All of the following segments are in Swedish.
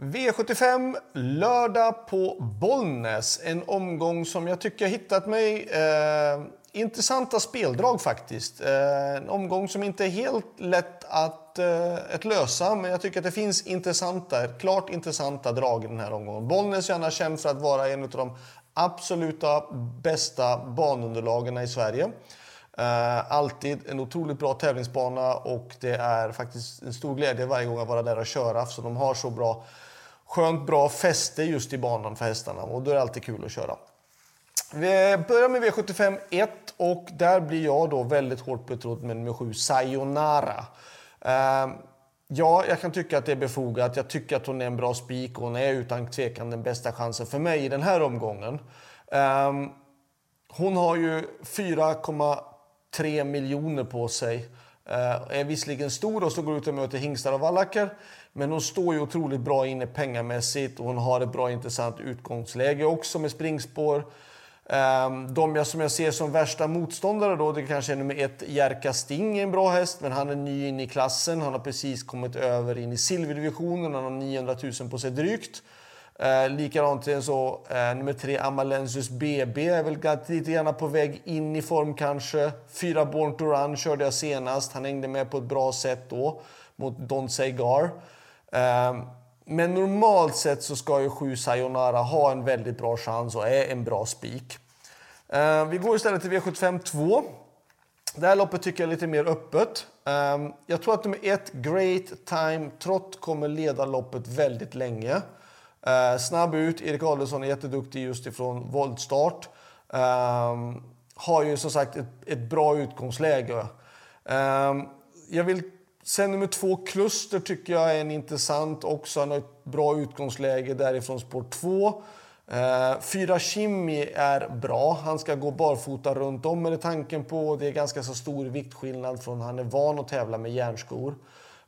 V75 lördag på Bollnäs. En omgång som jag tycker jag hittat mig eh, intressanta speldrag faktiskt. Eh, en omgång som inte är helt lätt att, eh, att lösa, men jag tycker att det finns intressanta, klart intressanta drag i den här omgången. Bollnäs är annars känd för att vara en av de absoluta bästa banunderlagen i Sverige. Uh, alltid en otroligt bra tävlingsbana och det är faktiskt en stor glädje varje gång att vara där och köra. Så de har så bra, skönt bra fäste just i banan för hästarna och då är det alltid kul att köra. Vi börjar med V75 1 och där blir jag då väldigt hårt betrodd med nummer 7, Sayonara. Uh, ja, jag kan tycka att det är befogat. Jag tycker att hon är en bra spik och hon är utan tvekan den bästa chansen för mig i den här omgången. Uh, hon har ju 4,3 miljoner på sig. Eh, är visserligen stor och så går ut och möter hingstar och vallacker. Men hon står ju otroligt bra inne pengamässigt och hon har ett bra intressant utgångsläge också med springspår. Ehm, de jag, som jag ser som värsta motståndare då, det kanske är nummer ett, Jerka Sting är en bra häst, men han är ny in i klassen. Han har precis kommit över in i silverdivisionen, han har 900 000 på sig drygt. Eh, likadant så, eh, nummer tre, Amalensius BB är väl lite grann på väg in i form kanske. Fyra Born to Run körde jag senast, han hängde med på ett bra sätt då mot Don Segar. Eh, men normalt sett så ska ju 7 Sayonara ha en väldigt bra chans och är en bra spik. Eh, vi går istället till V75 2. Det här loppet tycker jag är lite mer öppet. Eh, jag tror att nummer 1, Great Time Trot, kommer leda loppet väldigt länge. Eh, snabb ut, Erik Adelsson är jätteduktig just ifrån voltstart. Eh, har ju som sagt ett, ett bra utgångsläge. Eh, jag vill Sen nummer två, Kluster, tycker jag är en intressant också. Han har ett bra utgångsläge därifrån spår två. Eh, fyra Kimi är bra. Han ska gå barfota runt om med tanken på. Det är ganska så stor viktskillnad från han är van att tävla med järnskor.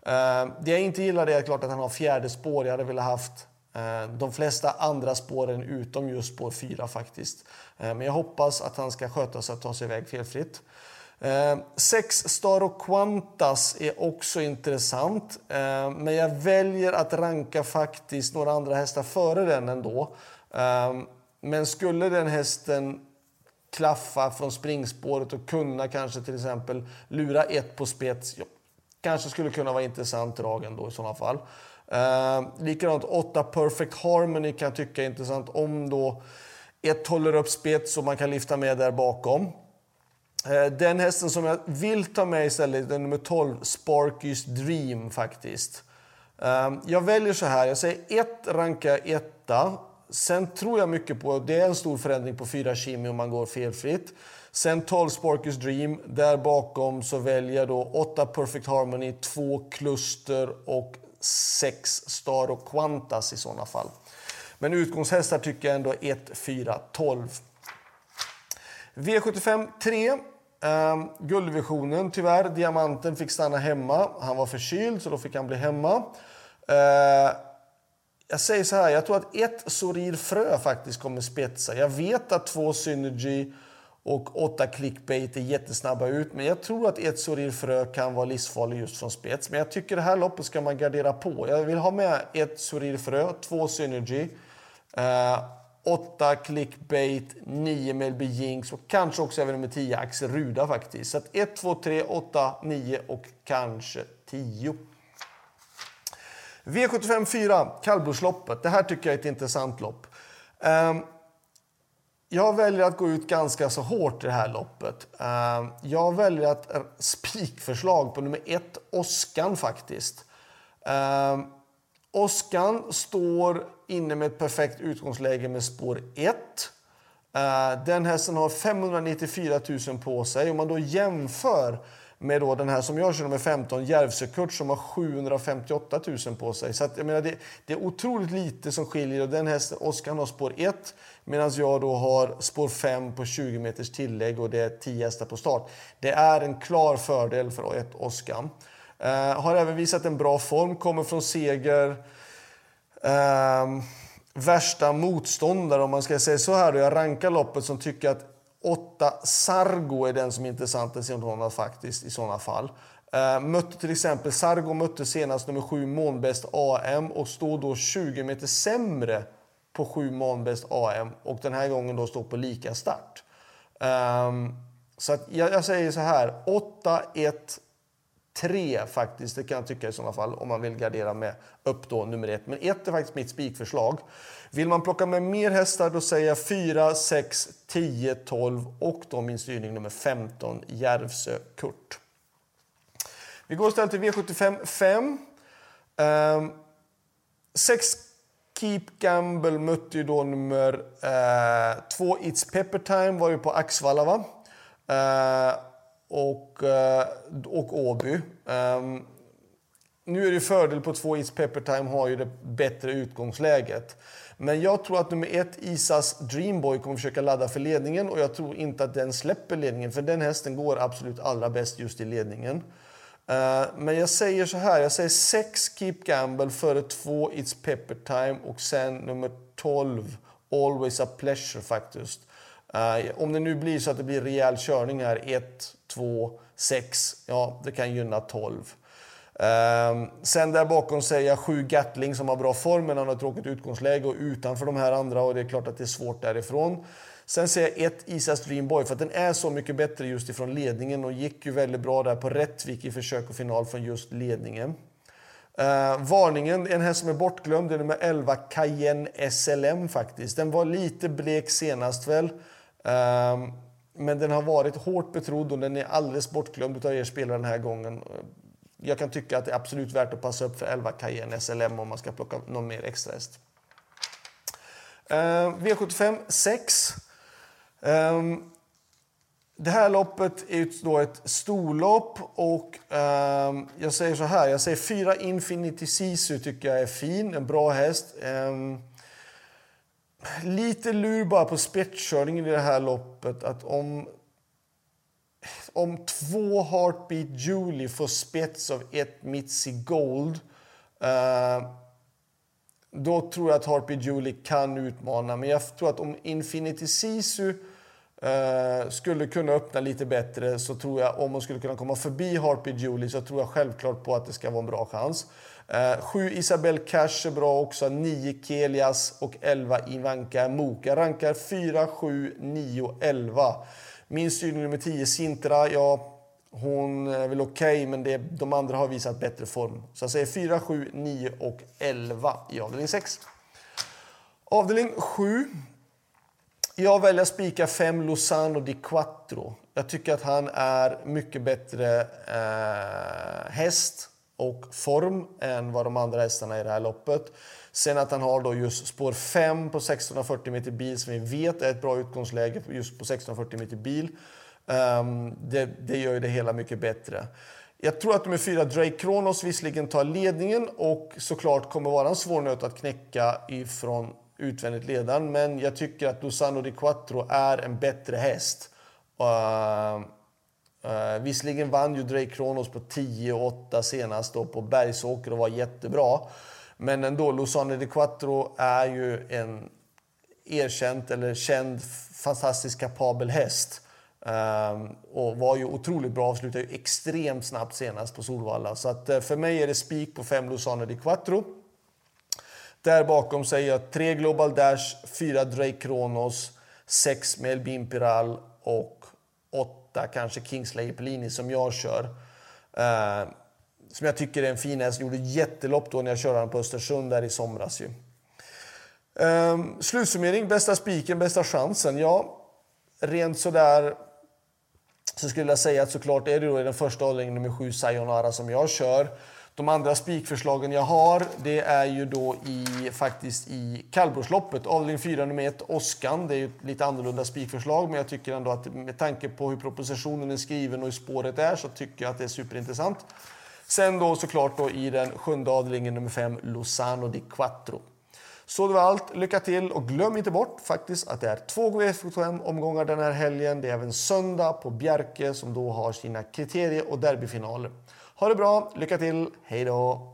Eh, det jag inte gillar är klart att han har fjärde spår. Jag hade velat haft Eh, de flesta andra spåren utom just spår 4 faktiskt. Eh, men jag hoppas att han ska sköta sig och ta sig iväg felfritt. Eh, sex Star och Quantas är också intressant. Eh, men jag väljer att ranka faktiskt några andra hästar före den ändå. Men skulle den hästen klaffa från springspåret och kunna kanske till exempel lura ett på spets. Kanske skulle kunna vara intressant drag ändå i sådana fall. Eh, likadant 8 Perfect Harmony kan jag tycka är intressant om då ett håller upp spets och man kan lyfta med där bakom. Eh, den hästen som jag vill ta med istället är nummer 12, Sparkys Dream faktiskt. Eh, jag väljer så här, jag säger 1 ranka 1 Sen tror jag mycket på, det är en stor förändring på 4 Kimi om man går felfritt. Sen 12 Sparkers Dream, där bakom så väljer jag då 8 Perfect Harmony, 2 Cluster och 6 Star och Quantas i sådana fall. Men utgångshästar tycker jag ändå 1, 4, 12. V75 3 Um, guldvisionen, tyvärr. Diamanten fick stanna hemma. Han var förkyld, så då fick han bli hemma. Uh, jag säger så här, jag tror att ett Sorir Frö faktiskt kommer spetsa. Jag vet att två Synergy och åtta Clickbait är jättesnabba ut, men jag tror att ett Sorir Frö kan vara livsfarlig just från spets. Men jag tycker det här loppet ska man gardera på. Jag vill ha med ett Sorir Frö, två Synergy. eh, åtta clickbait, nio Melby Jinx och kanske också även nummer tio Axel Ruda faktiskt. Så att 1, 2, 3, 8, 9 och kanske 10. V75 4, kallblodsloppet. Det här tycker jag är ett intressant lopp. Ehm, jag väljer att gå ut ganska så hårt i det här loppet. Ehm, jag väljer att eh, spikförslag på nummer ett, Oskan faktiskt. Ehm, Oskan står inne med ett perfekt utgångsläge med spår 1. Den hästen har 594 000 på sig. Om man då jämför med då den här som jag kör, nummer 15, Järvsökurt, som har 758 000 på sig. Så att, jag menar, det, det, är otroligt lite som skiljer. Och den hästen, Oskar har spår 1 medan jag då har spår 5 på 20 meters tillägg och det är 10 hästar på start. Det är en klar fördel för ett Oskar. Uh, eh, har även visat en bra form, kommer från seger. Uh, värsta motståndare, om man ska säga så här. Då, jag rankar loppet som tycker att 8 Sargo är den som är intressant i sådana faktiskt i sådana fall. Uh, mötte till exempel Sargo mötte senast nummer 7 månbäst AM och står då 20 meter sämre på 7 månbäst AM och den här gången då står på lika start. Um, så jag, jag, säger så här, 8, 1, Tre faktiskt. Det kan jag tycka i sådana fall om man vill gardera med upp då nummer ett. Men ett är faktiskt mitt spikförslag. Vill man plocka med mer hästar då säger jag 4, 6, 10, 12 och då min styrning nummer 15, Järvsö Kurt. Vi går istället till V75 5. Um, sex Keep Gamble mötte ju då nummer eh, 2 uh, It's Pepper Time var ju på Axvalla va? Uh, och, eh, och Åby. Um, nu är det fördel på två Is Peppertime har ju det bättre utgångsläget. Men jag tror att nummer ett, Isas Dreamboy, kommer försöka ladda för ledningen och jag tror inte att den släpper ledningen för den hästen går absolut allra bäst just i ledningen. Uh, men jag säger så här, jag säger 6 Keep Gamble före 2 It's Pepper Time och sen nummer 12 Always a Pleasure faktiskt. Eh, om det nu blir så att det blir rejäl körning här, 1, 2, 6, ja det kan gynna 12. Um, ehm, sen där bakom säger jag sju Gatling som har bra form men han har ett tråkigt utgångsläge och utanför de här andra och det är klart att det är svårt därifrån. Sen säger jag ett Isas Dreamboy för att den är så mycket bättre just ifrån ledningen och gick ju väldigt bra där på Rättvik i försök och final från just ledningen. Uh, varningen, en häst som är bortglömd, det är nummer 11 Cayenne SLM faktiskt. Den var lite blek senast väl. Ehm, men den har varit hårt betrodd och den är alldeles bortglömd av er spelare den här gången jag kan tycka att det är absolut värt att passa upp för 11 Cayenne SLM om man ska plocka någon mer extra häst. Uh, V75 6. Um, det här loppet är då ett storlopp och um, jag säger så här. Jag säger 4 Infinity Sisu tycker jag är fin, en bra häst. Um, lite lur bara på spetskörningen i det här loppet. Att om om två Heartbeat Julie får spets av ett Mitzi Gold uh, då tror jag att Heartbeat Julie kan utmana. Men jag tror att om Infinity Sisu uh, skulle kunna öppna lite bättre så tror jag om hon skulle kunna komma förbi Heartbeat Julie så tror jag självklart på att det ska vara en bra chans. Uh, sju Isabel Cash är bra också, nio Kelias och elva Ivanka Moka. Rankar 4, 7, 9, 11. Min styrning nummer 10, Sintra, ja, hon är väl okej, okay, men det, de andra har visat bättre form. Så jag säger 4, 7, 9 och 11 i avdelning 6. Avdelning 7. Jag väljer att spika 5 Lozano di Quattro. Jag tycker att han är mycket bättre eh, häst och form än vad de andra hästarna i det här loppet. Sen att han har då just spår 5 på 1640 meter bil som vi vet är ett bra utgångsläge just på 1640 meter bil. Um, det, det, gör ju det hela mycket bättre. Jag tror att nummer fyra, Drake Kronos, visserligen tar ledningen och såklart kommer vara en svår nöt att knäcka ifrån utvändigt ledaren. Men jag tycker att Dusano di Quattro är en bättre häst. Uh, uh, visserligen vann ju Drake Kronos på 10-8 senast då på Bergsåker och var jättebra. Men ändå, Luzano di Quattro är ju en erkänt eller känd fantastiskt kapabel häst. Um, och var ju otroligt bra, avslutade ju extremt snabbt senast på Solvalla. Så att, uh, för mig är det spik på 5 Luzano di Quattro. Där bakom säger jag 3 Global Dash, 4 Drake Kronos, 6 Melbin Piral och åtta kanske Kingsley Pellini som jag kör. Uh, som jag tycker är en fin häst. Gjorde jättelopp då när jag körde den på Östersund där i somras. Ju. Um, slutsummering, bästa spiken, bästa chansen. Ja, rent sådär så skulle jag säga att såklart är det då i den första avdelningen nummer sju Sayonara som jag kör. De andra spikförslagen jag har, det är ju då i, faktiskt i kallblodsloppet. Avdelning 4, nummer 1, Oskan. Det är ju ett lite annorlunda spikförslag, men jag tycker ändå att med tanke på hur propositionen är skriven och hur spåret är så tycker jag att det är superintressant. Sen då såklart då i den sjunde avdelningen nummer 5, Lozano di Quattro. Så det var allt. Lycka till och glöm inte bort faktiskt att det är två V75-omgångar den här helgen. Det är även söndag på Bjerke som då har sina kriterier och derbyfinaler. Ha det bra, lycka till, hej då!